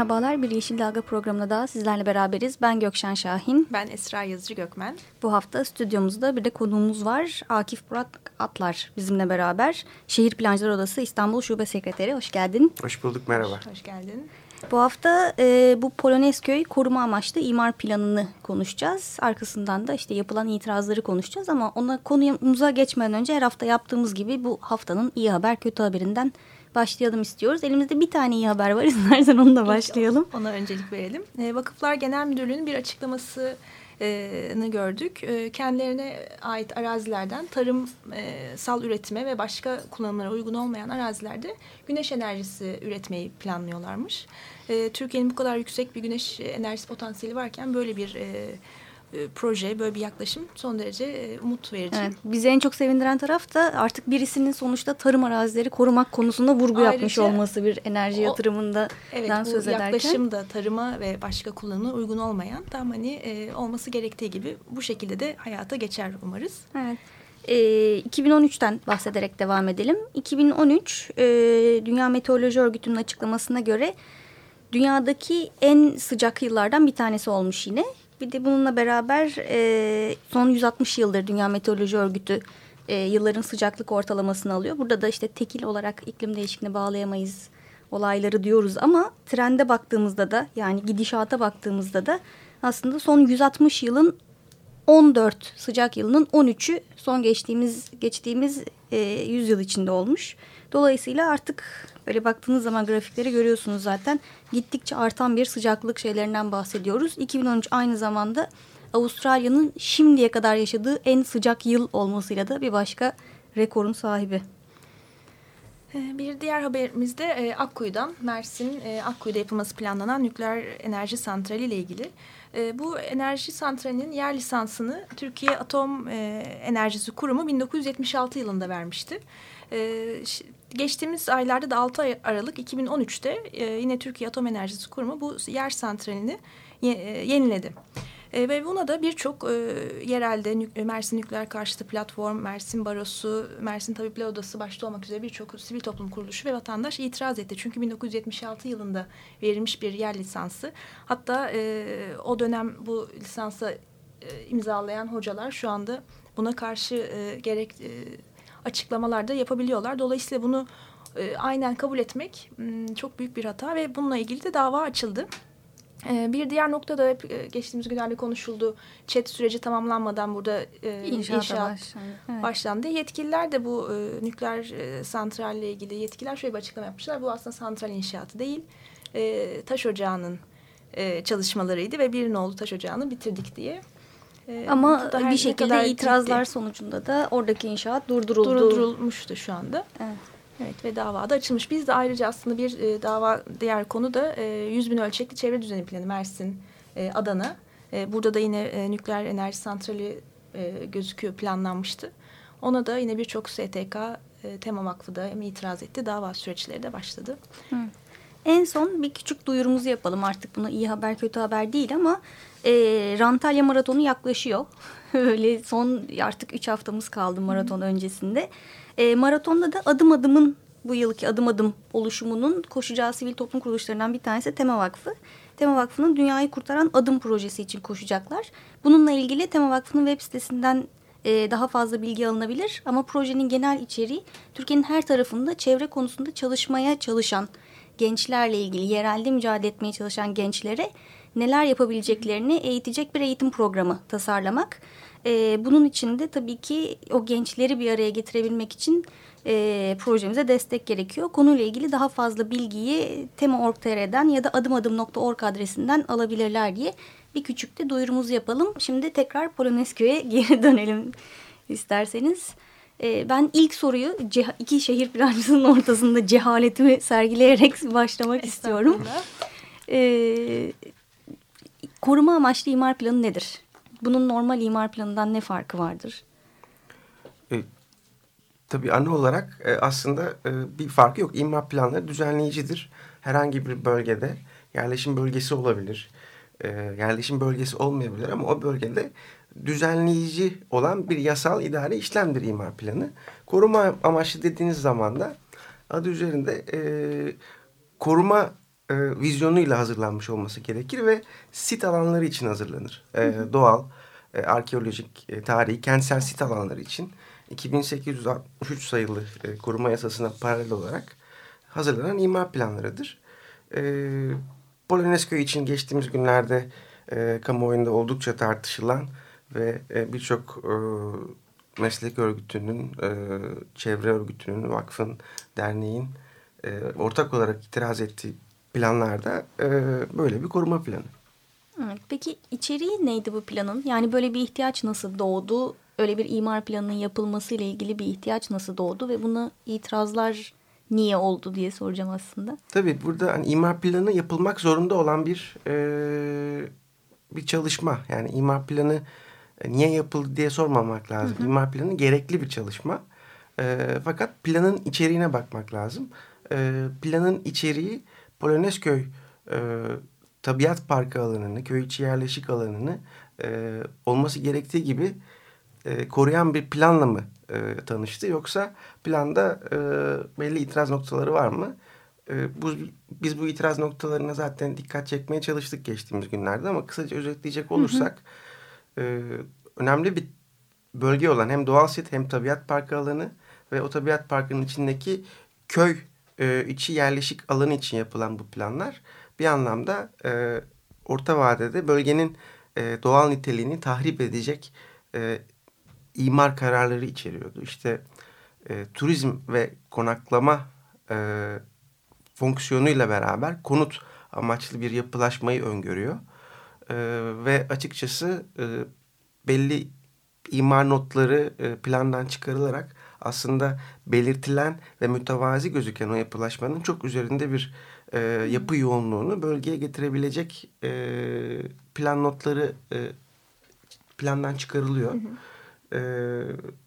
Merhabalar, bir Yeşil Dalga programında daha sizlerle beraberiz. Ben Gökşen Şahin. Ben Esra Yazıcı Gökmen. Bu hafta stüdyomuzda bir de konuğumuz var. Akif Burak Atlar bizimle beraber. Şehir Plancılar Odası İstanbul Şube Sekreteri. Hoş geldin. Hoş bulduk, merhaba. Hoş, hoş geldin. Bu hafta e, bu Polonezköy koruma amaçlı imar planını konuşacağız. Arkasından da işte yapılan itirazları konuşacağız ama ona konumuza geçmeden önce her hafta yaptığımız gibi bu haftanın iyi haber kötü haberinden başlayalım istiyoruz. Elimizde bir tane iyi haber var. İstersen onu da başlayalım. Ona öncelik verelim. E, Vakıflar Genel Müdürlüğü'nün bir açıklaması gördük. Kendilerine ait arazilerden tarımsal üretime ve başka kullanımlara uygun olmayan arazilerde güneş enerjisi üretmeyi planlıyorlarmış. Türkiye'nin bu kadar yüksek bir güneş enerjisi potansiyeli varken böyle bir e, proje, böyle bir yaklaşım son derece e, umut verici. Evet, bizi en çok sevindiren taraf da artık birisinin sonuçta tarım arazileri korumak konusunda vurgu Ayrıca, yapmış olması bir enerji yatırımında evet, söz ederken. Evet, yaklaşım da tarıma ve başka kullanıma uygun olmayan tam hani e, olması gerektiği gibi bu şekilde de hayata geçer umarız. Evet. E, 2013'ten bahsederek devam edelim. 2013 e, Dünya Meteoroloji Örgütü'nün açıklamasına göre dünyadaki en sıcak yıllardan bir tanesi olmuş yine. Bir de bununla beraber e, son 160 yıldır Dünya Meteoroloji Örgütü e, yılların sıcaklık ortalamasını alıyor. Burada da işte tekil olarak iklim değişikliğine bağlayamayız olayları diyoruz ama trende baktığımızda da yani gidişata baktığımızda da aslında son 160 yılın 14 sıcak yılının 13'ü son geçtiğimiz geçtiğimiz e, 100 yıl içinde olmuş. Dolayısıyla artık Böyle baktığınız zaman grafikleri görüyorsunuz zaten. Gittikçe artan bir sıcaklık şeylerinden bahsediyoruz. 2013 aynı zamanda Avustralya'nın şimdiye kadar yaşadığı en sıcak yıl olmasıyla da bir başka rekorun sahibi. Ee, bir diğer haberimizde e, Akkuyu'dan, Mersin e, Akkuyu'da yapılması planlanan nükleer enerji santrali ile ilgili. E, bu enerji santralinin yer lisansını Türkiye Atom Enerjisi Kurumu 1976 yılında vermişti. Geçtiğimiz aylarda da 6 Aralık 2013'te e, yine Türkiye Atom Enerjisi Kurumu bu yer santralini e, yeniledi. E, ve buna da birçok yerelde Mersin Nükleer Karşıtı Platform, Mersin Barosu, Mersin Tabipler Odası başta olmak üzere birçok sivil toplum kuruluşu ve vatandaş itiraz etti. Çünkü 1976 yılında verilmiş bir yer lisansı. Hatta o dönem bu lisansa imzalayan hocalar şu anda buna karşı gerek... açıklamalar da yapabiliyorlar. Dolayısıyla bunu e, aynen kabul etmek m, çok büyük bir hata ve bununla ilgili de dava açıldı. E, bir diğer nokta da hep e, geçtiğimiz günlerde konuşuldu. Çet süreci tamamlanmadan burada e, inşaat başlandı. Evet. başlandı. Yetkililer de bu e, nükleer e, santralle ilgili yetkililer şöyle bir açıklama yapmışlar. Bu aslında santral inşaatı değil. E, taş ocağının e, çalışmalarıydı ve bir nolu taş ocağını bitirdik diye. Ee, Ama bir şekilde itirazlar ciddi. sonucunda da oradaki inşaat durduruldu. Durdurulmuştu şu anda. Evet. Evet ve davada açılmış. Biz de ayrıca aslında bir e, dava diğer konu da e, 100 bin ölçekli çevre düzeni planı Mersin, e, Adana. E, burada da yine e, nükleer enerji santrali e, gözüküyor planlanmıştı. Ona da yine birçok STK, e, Tema Vakfı da itiraz etti. Dava süreçleri de başladı. Hı. En son bir küçük duyurumuzu yapalım artık buna iyi haber kötü haber değil ama e, Rantalya Maratonu yaklaşıyor. Öyle son artık üç haftamız kaldı maraton öncesinde. E, maratonda da adım adımın bu yılki adım adım oluşumunun koşacağı sivil toplum kuruluşlarından bir tanesi Tema Vakfı. Tema Vakfı'nın Dünyayı Kurtaran Adım projesi için koşacaklar. Bununla ilgili Tema Vakfı'nın web sitesinden e, daha fazla bilgi alınabilir. Ama projenin genel içeriği Türkiye'nin her tarafında çevre konusunda çalışmaya çalışan gençlerle ilgili yerelde mücadele etmeye çalışan gençlere neler yapabileceklerini eğitecek bir eğitim programı tasarlamak. E, bunun için de tabii ki o gençleri bir araya getirebilmek için e, projemize destek gerekiyor. Konuyla ilgili daha fazla bilgiyi tema.org.tr'den ya da adımadım.org adresinden alabilirler diye bir küçük de duyurumuzu yapalım. Şimdi tekrar Polonezköy'e geri dönelim isterseniz. E, ben ilk soruyu iki şehir plancısının ortasında cehaletimi sergileyerek başlamak istiyorum. E, koruma amaçlı imar planı nedir? Bunun normal imar planından ne farkı vardır? E, tabii ana olarak e, aslında e, bir farkı yok. İmar planları düzenleyicidir. Herhangi bir bölgede yerleşim bölgesi olabilir. E, yerleşim bölgesi olmayabilir ama o bölgede düzenleyici olan bir yasal idari işlemdir imar planı. Koruma amaçlı dediğiniz zaman da adı üzerinde e, koruma e, vizyonuyla hazırlanmış olması gerekir ve sit alanları için hazırlanır. E, doğal, e, arkeolojik, e, tarihi, kentsel sit alanları için 2863 sayılı e, koruma yasasına paralel olarak hazırlanan imar planlarıdır. E, Polonezköy için geçtiğimiz günlerde e, kamuoyunda oldukça tartışılan ve e, birçok e, meslek örgütünün, e, çevre örgütünün, vakfın, derneğin e, ortak olarak itiraz ettiği planlarda e, böyle bir koruma planı. Evet, peki içeriği neydi bu planın? Yani böyle bir ihtiyaç nasıl doğdu? Öyle bir imar planının yapılması ile ilgili bir ihtiyaç nasıl doğdu ve buna itirazlar niye oldu diye soracağım aslında. Tabii burada hani imar planı yapılmak zorunda olan bir e, bir çalışma. Yani imar planı niye yapıldı diye sormamak lazım. Hı hı. İmar planı gerekli bir çalışma. E, fakat planın içeriğine bakmak lazım. E, planın içeriği Polonezköy e, tabiat parkı alanını, köy içi yerleşik alanını e, olması gerektiği gibi e, koruyan bir planla mı e, tanıştı? Yoksa planda e, belli itiraz noktaları var mı? E, bu, biz bu itiraz noktalarına zaten dikkat çekmeye çalıştık geçtiğimiz günlerde ama kısaca özetleyecek olursak hı hı. E, önemli bir bölge olan hem doğal sit hem tabiat parkı alanı ve o tabiat parkının içindeki köy e, içi yerleşik alanı için yapılan bu planlar bir anlamda e, orta vadede bölgenin e, doğal niteliğini tahrip edecek e, imar kararları içeriyordu. İşte e, turizm ve konaklama e, fonksiyonuyla beraber konut amaçlı bir yapılaşmayı öngörüyor. E, ve açıkçası e, belli imar notları e, plandan çıkarılarak aslında belirtilen ve mütevazi gözüken o yapılaşmanın çok üzerinde bir e, yapı yoğunluğunu bölgeye getirebilecek e, plan notları e, plandan çıkarılıyor. Hı hı. E,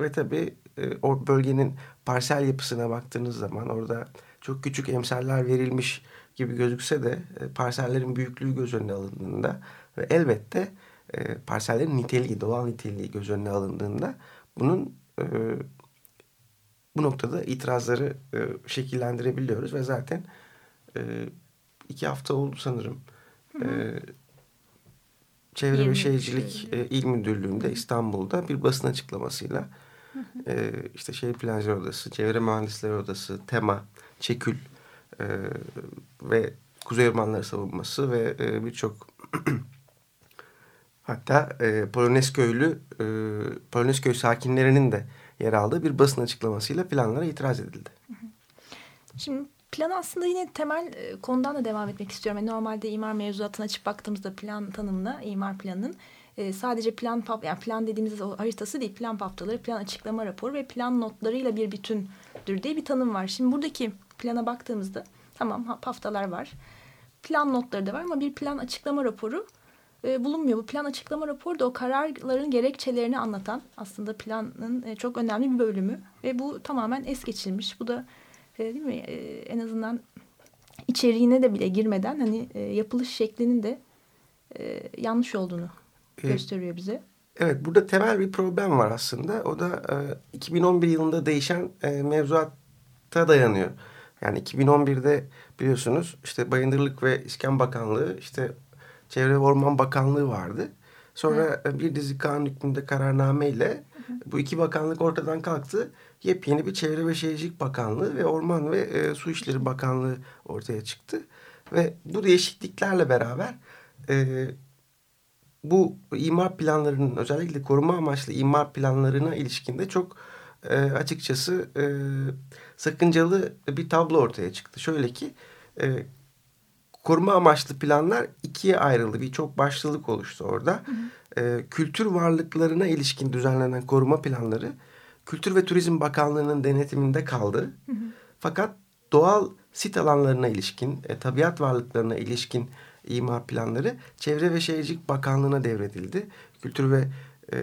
ve tabii e, o bölgenin parsel yapısına baktığınız zaman orada çok küçük emsaller verilmiş gibi gözükse de e, parsellerin büyüklüğü göz önüne alındığında ve elbette e, parsellerin niteliği, doğal niteliği göz önüne alındığında bunun e, bu noktada itirazları e, şekillendirebiliyoruz ve zaten e, iki hafta oldu sanırım. Hı hı. E, Çevre ve Şehircilik e, İl Müdürlüğü'nde İstanbul'da bir basın açıklamasıyla hı hı. E, işte Şehir Plancılar Odası, Çevre Mühendisleri Odası, TEMA, ÇEKÜL e, ve Kuzey Ormanları Savunması ve e, birçok hatta e, Polonezköylü e, Polonezköy sakinlerinin de yer aldığı bir basın açıklamasıyla planlara itiraz edildi. Şimdi plan aslında yine temel e, konudan da devam etmek istiyorum. Yani normalde imar mevzuatına açıp baktığımızda plan tanımına imar planının e, sadece plan yani plan dediğimiz haritası değil plan paftaları, plan açıklama raporu ve plan notlarıyla bir bütündür diye bir tanım var. Şimdi buradaki plana baktığımızda tamam paftalar var. Plan notları da var ama bir plan açıklama raporu e, bulunmuyor. Bu plan açıklama raporu da o kararların gerekçelerini anlatan aslında planın e, çok önemli bir bölümü ve bu tamamen es geçilmiş. Bu da e, değil mi e, en azından içeriğine de bile girmeden hani e, yapılış şeklinin de e, yanlış olduğunu e, gösteriyor bize. Evet burada temel bir problem var aslında. O da e, 2011 yılında değişen e, mevzuata dayanıyor. Yani 2011'de biliyorsunuz işte Bayındırlık ve İskan Bakanlığı işte Çevre Orman Bakanlığı vardı. Sonra Hı. bir dizi kanun hükmünde kararname ile bu iki bakanlık ortadan kalktı. Yepyeni bir Çevre ve Şehircilik Bakanlığı ve Orman ve e, Su İşleri Bakanlığı ortaya çıktı. Ve bu değişikliklerle beraber e, bu imar planlarının özellikle koruma amaçlı imar planlarına ilişkinde çok e, açıkçası e, sakıncalı bir tablo ortaya çıktı. Şöyle ki e, koruma amaçlı planlar ikiye ayrıldı. Bir çok başlılık oluştu orada. Hı e, kültür varlıklarına ilişkin düzenlenen koruma planları Kültür ve Turizm Bakanlığı'nın denetiminde kaldı. Hı hı. Fakat doğal sit alanlarına ilişkin, e, tabiat varlıklarına ilişkin imar planları Çevre ve Şehircilik Bakanlığı'na devredildi. Kültür ve e,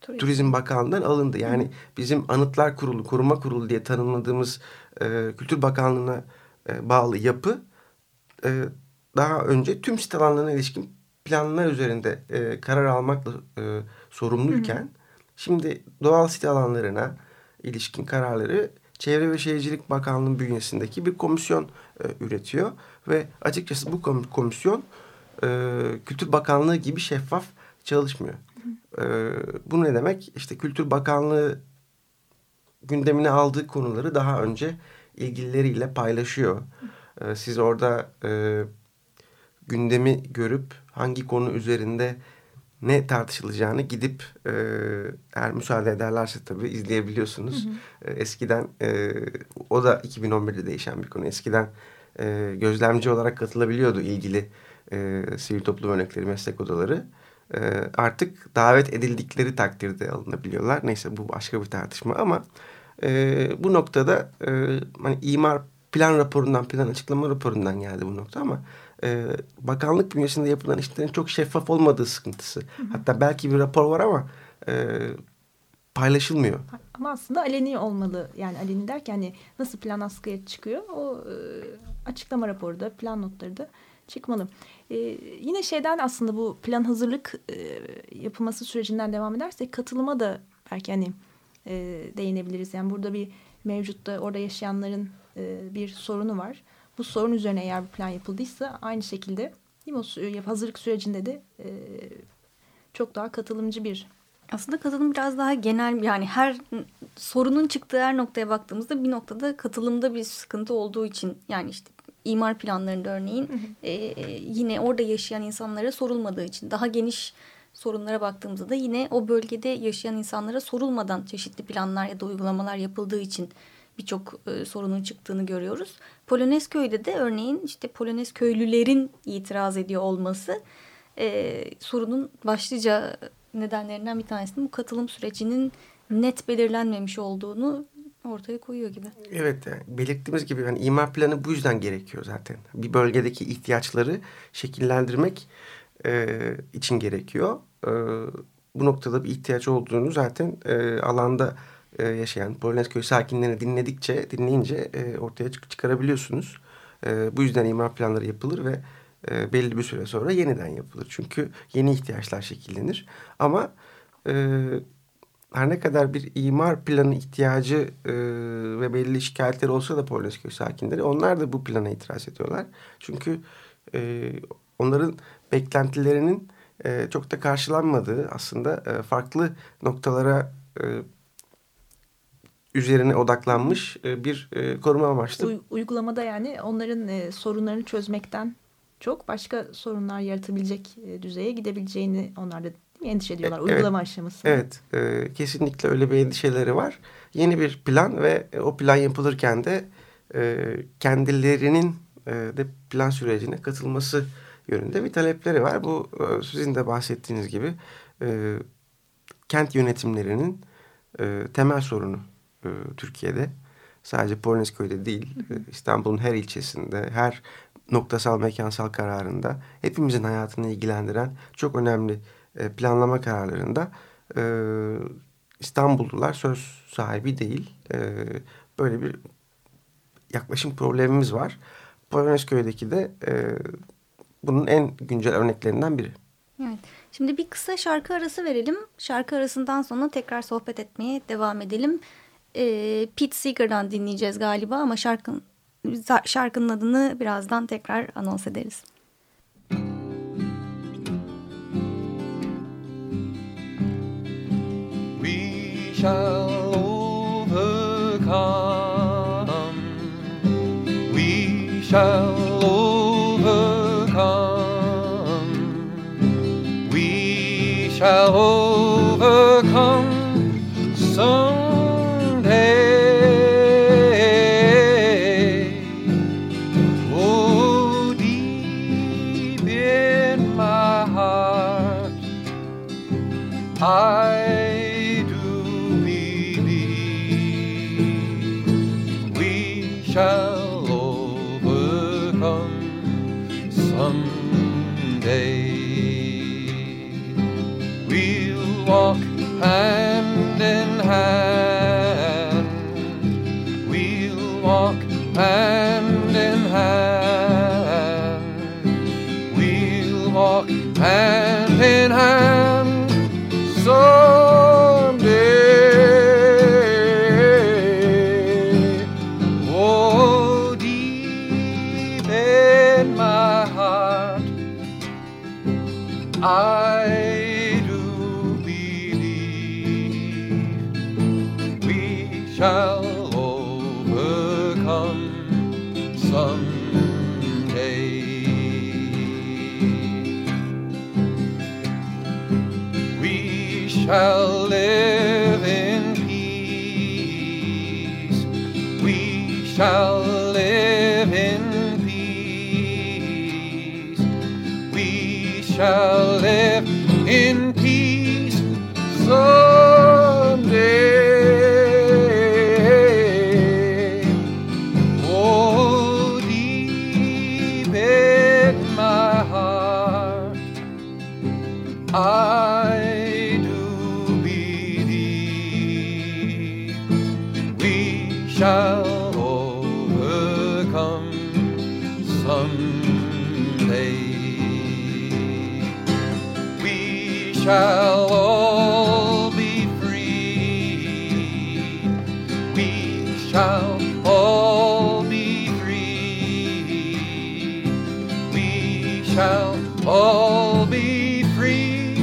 Turizm. Turizm Bakanlığı'ndan alındı. Yani Hı. bizim Anıtlar Kurulu, Koruma Kurulu diye tanımladığımız e, Kültür Bakanlığı'na e, bağlı yapı e, daha önce tüm sit alanlarına ilişkin planlar üzerinde e, karar almakla e, sorumluyken Hı. şimdi doğal sit alanlarına ilişkin kararları Çevre ve Şehircilik Bakanlığı bünyesindeki bir komisyon e, üretiyor ve açıkçası bu komisyon e, Kültür Bakanlığı gibi şeffaf çalışmıyor. E, bu ne demek? İşte Kültür Bakanlığı gündemine aldığı konuları daha önce ilgilileriyle paylaşıyor. E, siz orada e, gündemi görüp hangi konu üzerinde ne tartışılacağını gidip e, eğer müsaade ederlerse tabii izleyebiliyorsunuz. Hı hı. E, eskiden e, o da 2011'de değişen bir konu. Eskiden e, gözlemci olarak katılabiliyordu ilgili e, sivil toplum örnekleri, meslek odaları. E, artık davet edildikleri takdirde alınabiliyorlar. Neyse bu başka bir tartışma ama e, bu noktada e, hani imar plan raporundan, plan açıklama raporundan geldi bu nokta ama e, bakanlık bünyesinde yapılan işlerin çok şeffaf olmadığı sıkıntısı. Hı hı. Hatta belki bir rapor var ama e, paylaşılmıyor. Ama aslında aleni olmalı. Yani aleni derken hani nasıl plan askıya çıkıyor o e, açıklama raporu da plan notları da çıkmalı. E, yine şeyden aslında bu plan hazırlık e, yapılması sürecinden devam edersek katılıma da belki hani e, değinebiliriz. Yani burada bir mevcutta orada yaşayanların e, bir sorunu var. Bu sorun üzerine eğer bir plan yapıldıysa aynı şekilde o hazırlık sürecinde de e, çok daha katılımcı bir aslında katılım biraz daha genel yani her sorunun çıktığı her noktaya baktığımızda bir noktada katılımda bir sıkıntı olduğu için yani işte imar planlarında örneğin E, yine orada yaşayan insanlara sorulmadığı için daha geniş sorunlara baktığımızda da yine o bölgede yaşayan insanlara sorulmadan çeşitli planlar ya da uygulamalar yapıldığı için birçok e, sorunun çıktığını görüyoruz. Polonez köyde de örneğin işte Polonez köylülerin itiraz ediyor olması e, sorunun başlıca nedenlerinden bir tanesinin bu katılım sürecinin net belirlenmemiş olduğunu ortaya koyuyor gibi. Evet yani belirttiğimiz gibi yani imar planı bu yüzden gerekiyor zaten. Bir bölgedeki ihtiyaçları şekillendirmek e, için gerekiyor. E, bu noktada bir ihtiyaç olduğunu zaten e, alanda e, yaşayan Polonezköy sakinlerini dinledikçe, dinleyince e, ortaya çık çıkarabiliyorsunuz. E, bu yüzden imar planları yapılır ve e, belli bir süre sonra yeniden yapılır. Çünkü yeni ihtiyaçlar şekillenir. Ama e, her ne kadar bir imar planı ihtiyacı e, ve belli şikayetleri olsa da Polonezköy sakinleri onlar da bu plana itiraz ediyorlar. Çünkü e, onların beklentilerinin e, çok da karşılanmadığı aslında e, farklı noktalara e, üzerine odaklanmış e, bir e, koruma amaçlı. U uygulamada yani onların e, sorunlarını çözmekten çok başka sorunlar yaratabilecek düzeye gidebileceğini onlar da endişe ediyorlar evet, uygulama aşamasında. Evet kesinlikle öyle bir endişeleri var. Yeni bir plan ve o plan yapılırken de kendilerinin de plan sürecine katılması yönünde bir talepleri var. Bu sizin de bahsettiğiniz gibi kent yönetimlerinin temel sorunu e, Türkiye'de. Sadece Polonezköy'de değil, e, İstanbul'un her ilçesinde, her noktasal mekansal kararında, hepimizin hayatını ilgilendiren çok önemli e, planlama kararlarında e, İstanbullular söz sahibi değil. E, böyle bir yaklaşım problemimiz var. Polonezköy'deki de bunun en güncel örneklerinden biri. Evet. Şimdi bir kısa şarkı arası verelim. Şarkı arasından sonra tekrar sohbet etmeye devam edelim e, Pete Seeger'dan dinleyeceğiz galiba ama şarkının, şarkının adını birazdan tekrar anons ederiz. We shall overcome. We shall overcome. We shall overcome someday. We all be free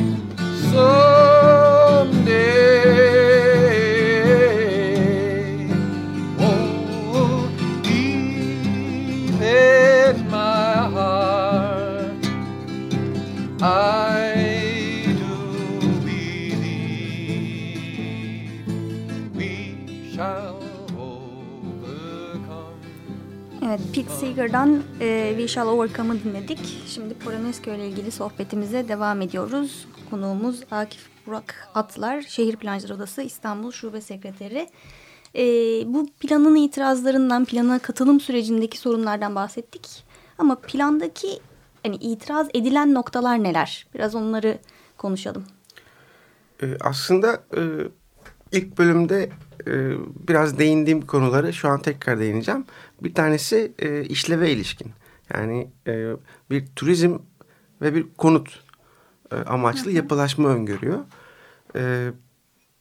someday. Oh, deep in my heart, I do believe we shall. Evet, Pete Seeger'dan e, We Shall Overcome'ı dinledik. Şimdi Polonesko ile ilgili sohbetimize devam ediyoruz. Konuğumuz Akif Burak Atlar, Şehir Plancılar Odası İstanbul Şube Sekreteri. E, bu planın itirazlarından, plana katılım sürecindeki sorunlardan bahsettik. Ama plandaki hani itiraz edilen noktalar neler? Biraz onları konuşalım. Ee, aslında e, ilk bölümde e, biraz değindiğim konuları şu an tekrar değineceğim. Bir tanesi e, işleve ilişkin. Yani e, bir turizm ve bir konut e, amaçlı yapılaşma öngörüyor. E,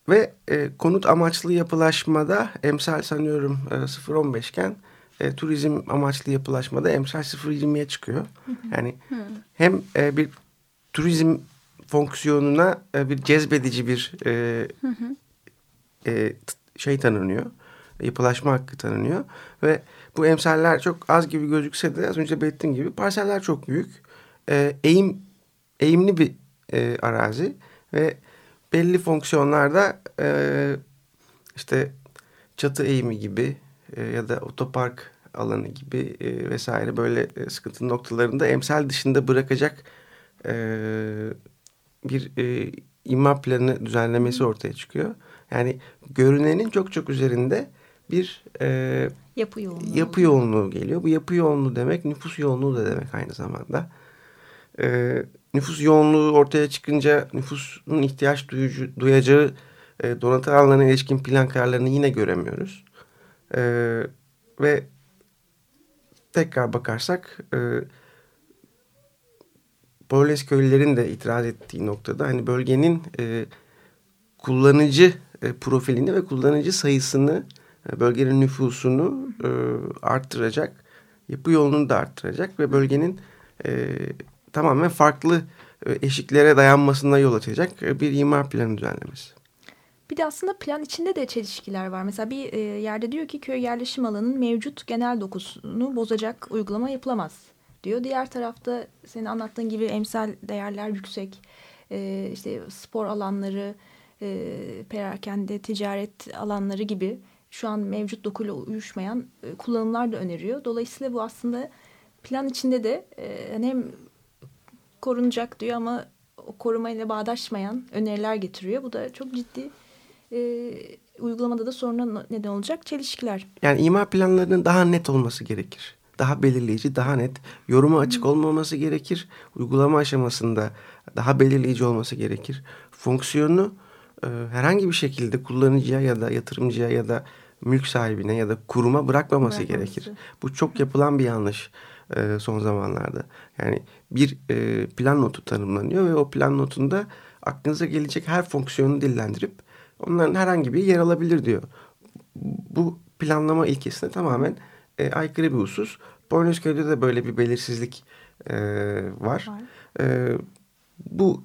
ve e, konut amaçlı yapılaşmada emsal sanıyorum e, 0.15 iken e, turizm amaçlı yapılaşmada emsal 0.20'ye çıkıyor. Yani hem e, bir turizm fonksiyonuna e, bir cezbedici bir e, e, şey tanınıyor. Yapılaşma hakkı tanınıyor. Ve bu emsaller çok az gibi gözükse de az önce belirttiğim gibi parseller çok büyük. E, eğim eğimli bir e, arazi ve belli fonksiyonlarda e, işte çatı eğimi gibi e, ya da otopark alanı gibi e, vesaire böyle e, sıkıntı noktalarında emsal dışında bırakacak e, bir e, imar planı düzenlemesi ortaya çıkıyor. Yani görünenin çok çok üzerinde bir e, Yapı yoğunluğu. yapı yoğunluğu geliyor. Bu yapı yoğunluğu demek nüfus yoğunluğu da demek aynı zamanda. Ee, nüfus yoğunluğu ortaya çıkınca nüfusun ihtiyaç duyucu, duyacağı e, donatı alanlarına ilişkin plan kararlarını yine göremiyoruz. Ee, ve tekrar bakarsak e, Polonez köylülerin de itiraz ettiği noktada hani bölgenin e, kullanıcı e, profilini ve kullanıcı sayısını e, bölgenin nüfusunu e, arttıracak, yapı yolunu da arttıracak ve bölgenin e, tamamen farklı e, eşiklere dayanmasına yol açacak e, bir imar planı düzenlemesi. Bir de aslında plan içinde de çelişkiler var. Mesela bir e, yerde diyor ki köy yerleşim alanının mevcut genel dokusunu bozacak uygulama yapılamaz diyor. Diğer tarafta senin anlattığın gibi emsal değerler yüksek. E, işte spor alanları, e, perakende ticaret alanları gibi şu an mevcut dokuyla uyuşmayan e, kullanımlar da öneriyor. Dolayısıyla bu aslında plan içinde de e, hem korunacak diyor ama o korumayla bağdaşmayan öneriler getiriyor. Bu da çok ciddi e, uygulamada da soruna neden olacak çelişkiler. Yani imar planlarının daha net olması gerekir. Daha belirleyici, daha net. Yoruma açık olmaması gerekir. Uygulama aşamasında daha belirleyici olması gerekir. Fonksiyonu e, herhangi bir şekilde kullanıcıya ya da yatırımcıya ya da mülk sahibine ya da kuruma bırakmaması, Bırakmaması. gerekir. Bu çok yapılan bir yanlış e, son zamanlarda. Yani bir e, plan notu tanımlanıyor ve o plan notunda aklınıza gelecek her fonksiyonu dillendirip onların herhangi bir yer alabilir diyor. Bu planlama ilkesine tamamen e, aykırı bir husus. Boynuzköy'de de böyle bir belirsizlik e, var. Var. E, bu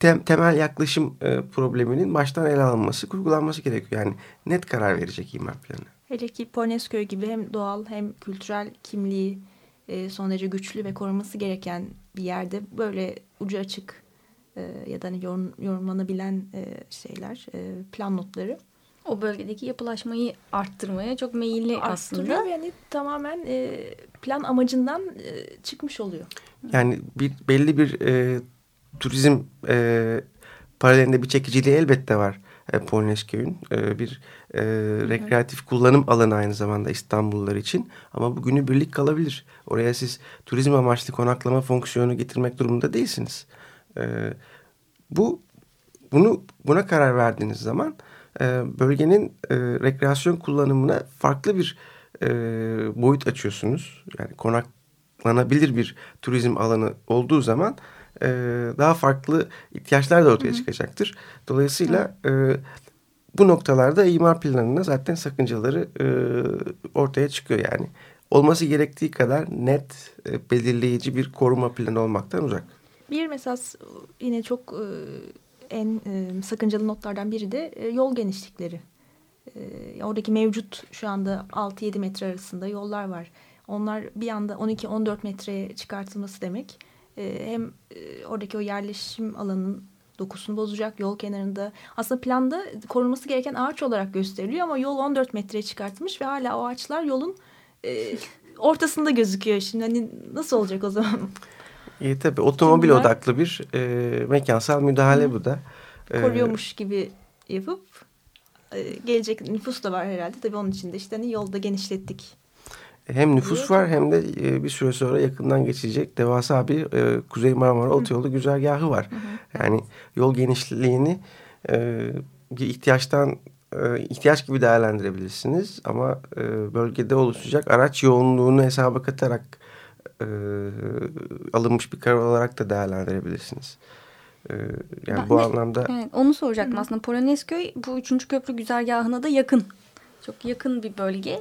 tem- temel yaklaşım e, probleminin baştan ele alınması, kurgulanması gerekiyor. Yani net karar verecek imar planı. Hele ki Polonezköy gibi hem doğal hem kültürel kimliği e, son derece güçlü ve korunması gereken bir yerde böyle ucu açık e, ya da hani yorum, yorumlanabilen e, şeyler, e, plan notları O bölgedeki yapılaşmayı arttırmaya çok meyilli aslında. arttırıyor ve yani tamamen e, plan amacından e, çıkmış oluyor. Yani bir belli bir e, turizm e, paralelinde bir çekiciliği elbette var e, Polonezköy'ün. E, bir e, rekreatif kullanım alanı aynı zamanda İstanbullular için. Ama bu günübirlik kalabilir. Oraya siz turizm amaçlı konaklama fonksiyonu getirmek durumunda değilsiniz. E, bu bunu buna karar verdiğiniz zaman e, bölgenin e, rekreasyon kullanımına farklı bir e, boyut açıyorsunuz. Yani konaklanabilir bir turizm alanı olduğu zaman e, daha farklı ihtiyaçlar da ortaya çıkacaktır. Dolayısıyla e, bu noktalarda imar planında zaten sakıncaları e, ortaya çıkıyor yani. Olması gerektiği kadar net, e, belirleyici bir koruma planı olmaktan uzak. Bir mesela yine çok e, en e, sakıncalı notlardan biri de e, yol genişlikleri. E, oradaki mevcut şu anda 6-7 metre arasında yollar var. Onlar bir anda 12-14 metreye çıkartılması demek. E, hem e, oradaki o yerleşim alanının dokusunu bozacak yol kenarında. Aslında planda korunması gereken ağaç olarak gösteriliyor ama yol 14 metreye çıkartılmış ve hala o ağaçlar yolun e, ortasında gözüküyor. Şimdi hani nasıl olacak o zaman? E, tabii otomobil Bunlar- odaklı bir e, mekansal müdahale bu da. E, koruyormuş gibi yapıp e, gelecek nüfus da var herhalde. Tabii onun için de işte hani yolda genişlettik. Hem nüfus var hem de bir süre sonra yakından geçecek devasa bir e, Kuzey Marmara Otoyolu güzergahı var. Yani yol genişliğini e, bir ihtiyaçtan e, ihtiyaç gibi değerlendirebilirsiniz ama e, bölgede oluşacak araç yoğunluğunu hesaba katarak e, alınmış bir karar olarak da değerlendirebilirsiniz. Yani Ben bu de- anlamda Evet, onu soracaktım aslında. Polonezköy bu üçüncü köprü güzergahına da yakın. Çok yakın bir bölge.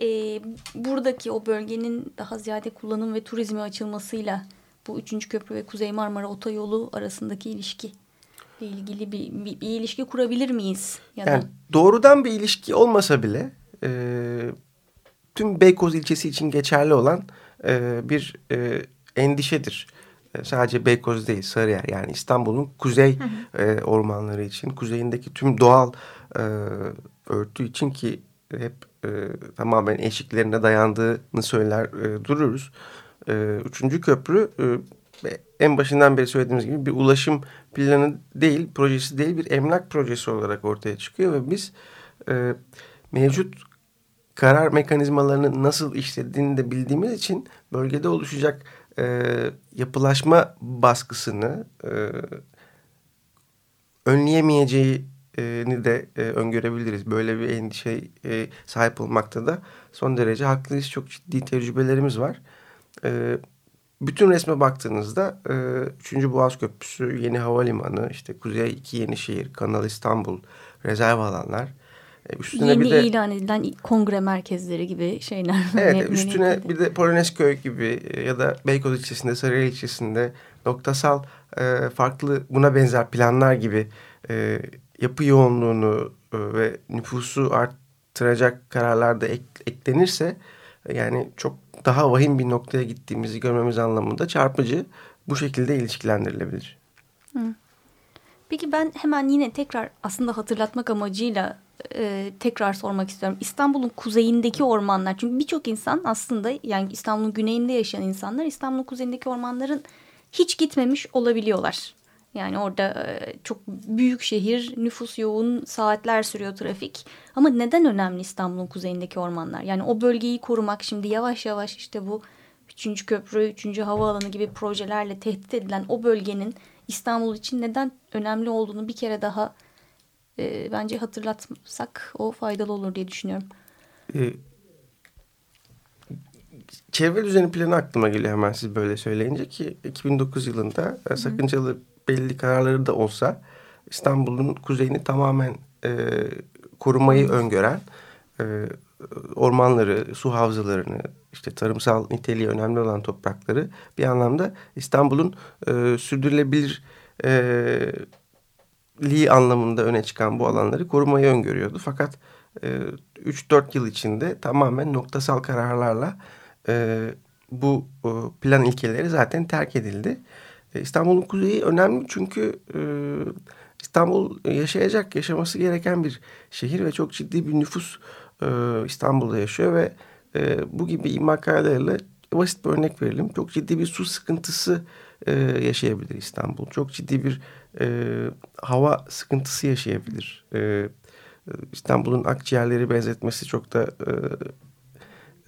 Ee, buradaki o bölgenin daha ziyade kullanım ve turizme açılmasıyla bu üçüncü köprü ve Kuzey Marmara Otoyolu arasındaki ilişki ile ilgili bir, bir, bir ilişki kurabilir miyiz? Ya da Yani doğrudan bir ilişki olmasa bile e, tüm Beykoz ilçesi için geçerli olan e, bir e, endişedir. E, sadece Beykoz değil Sarıyer yani İstanbul'un kuzey e, ormanları için kuzeyindeki tüm doğal e, örtü için ki hep e, tamamen eşiklerine dayandığını söyler e, dururuz. E, üçüncü köprü e, en başından beri söylediğimiz gibi bir ulaşım planı değil, projesi değil bir emlak projesi olarak ortaya çıkıyor ve biz e, mevcut karar mekanizmalarının nasıl işlediğini de bildiğimiz için bölgede oluşacak e, yapılaşma baskısını e, önleyemeyeceğini de e, öngörebiliriz. Böyle bir endişe e, sahip olmakta da son derece haklıyız. Çok ciddi tecrübelerimiz var. E, bütün resme baktığınızda e, 3. Boğaz Köprüsü, Yeni Havalimanı, işte Kuzey 2 Yenişehir, Kanal İstanbul, rezerv alanlar. E, üstüne yeni bir de ilan edilen kongre merkezleri gibi şeyler. Evet üstüne bir de Polonezköy gibi ya da Beykoz ilçesinde, Sarıyer ilçesinde noktasal e, farklı buna benzer planlar gibi e, yapı yoğunluğunu e, ve nüfusu arttıracak kararlar da ek- eklenirse e, yani çok daha vahim bir noktaya gittiğimizi görmemiz anlamında çarpıcı bu şekilde ilişkilendirilebilir. Peki ben hemen yine tekrar aslında hatırlatmak amacıyla e, tekrar sormak istiyorum. İstanbul'un kuzeyindeki ormanlar çünkü birçok insan aslında yani İstanbul'un güneyinde yaşayan insanlar İstanbul'un kuzeyindeki ormanların hiç gitmemiş olabiliyorlar. Yani orada e, çok büyük şehir, nüfus yoğun, saatler sürüyor trafik. Ama neden önemli İstanbul'un kuzeyindeki ormanlar? Yani o bölgeyi korumak şimdi yavaş yavaş işte bu üçüncü köprü, üçüncü havaalanı gibi projelerle tehdit edilen o bölgenin İstanbul için neden önemli olduğunu bir kere daha e, bence hatırlatsak o faydalı olur diye düşünüyorum. E, çevre düzeni planı aklıma geliyor hemen siz böyle söyleyince ki 2009 yılında e, sakıncalı belli kararları da olsa İstanbul'un kuzeyini tamamen e, korumayı öngören e, ormanları, su havzalarını, işte tarımsal niteliği önemli olan toprakları bir anlamda İstanbul'un e, sürdürülebilir e, li anlamında öne çıkan bu alanları korumayı öngörüyordu. Fakat e, 3-4 yıl içinde tamamen noktasal kararlarla e, bu e, plan ilkeleri zaten terk edildi. E, İstanbul'un kuzeyi önemli çünkü e, İstanbul yaşayacak, yaşaması gereken bir şehir ve çok ciddi bir nüfus e, İstanbul'da yaşıyor ve e, bu gibi imar kararlarıyla basit bir örnek verelim. Çok ciddi bir su sıkıntısı e, yaşayabilir İstanbul. Çok ciddi bir e, hava sıkıntısı yaşayabilir. E, İstanbul'un akciğerleri benzetmesi çok da e,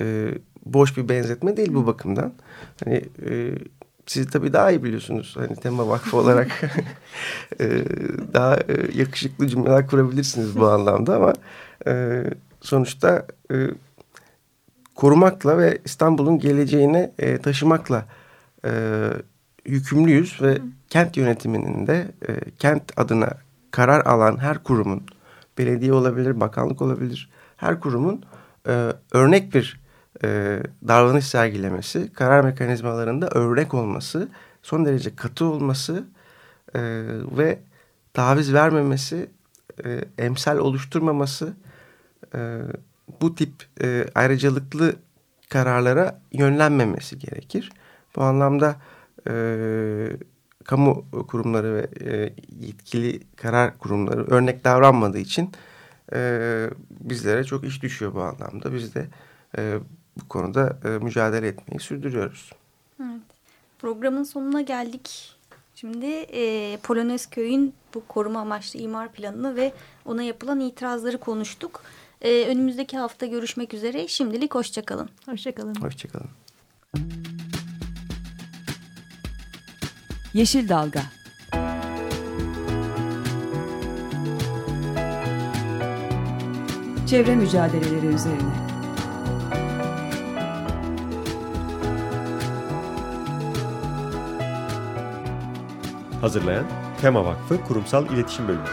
e, boş bir benzetme değil bu bakımdan. Hani e, siz tabii daha iyi biliyorsunuz. Hani Tema Vakfı olarak e, daha e, yakışıklı cümleler kurabilirsiniz bu anlamda ama e, sonuçta e, korumakla ve İstanbul'un geleceğine e, taşımakla e, yükümlüyüz ve kent yönetiminin de e, kent adına karar alan her kurumun belediye olabilir, bakanlık olabilir her kurumun e, örnek bir e, davranış sergilemesi, karar mekanizmalarında örnek olması, son derece katı olması e, ve taviz vermemesi, e, emsal oluşturmaması e, bu tip e, ayrıcalıklı kararlara yönlenmemesi gerekir. Bu anlamda e, kamu kurumları ve e, yetkili karar kurumları örnek davranmadığı için e, bizlere çok iş düşüyor bu anlamda. Biz de e, bu konuda e, mücadele etmeyi sürdürüyoruz. Evet. Programın sonuna geldik. Şimdi e, Polonez Köy'ün bu koruma amaçlı imar planını ve ona yapılan itirazları konuştuk. E, önümüzdeki hafta görüşmek üzere. Şimdilik hoşçakalın. Hoşçakalın. Hoşçakalın. Yeşil Dalga Çevre mücadeleleri üzerine Hazırlayan Tema Vakfı Kurumsal İletişim Bölümü.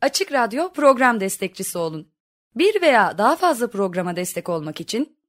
Açık Radyo program destekçisi olun. Bir veya daha fazla programa destek olmak için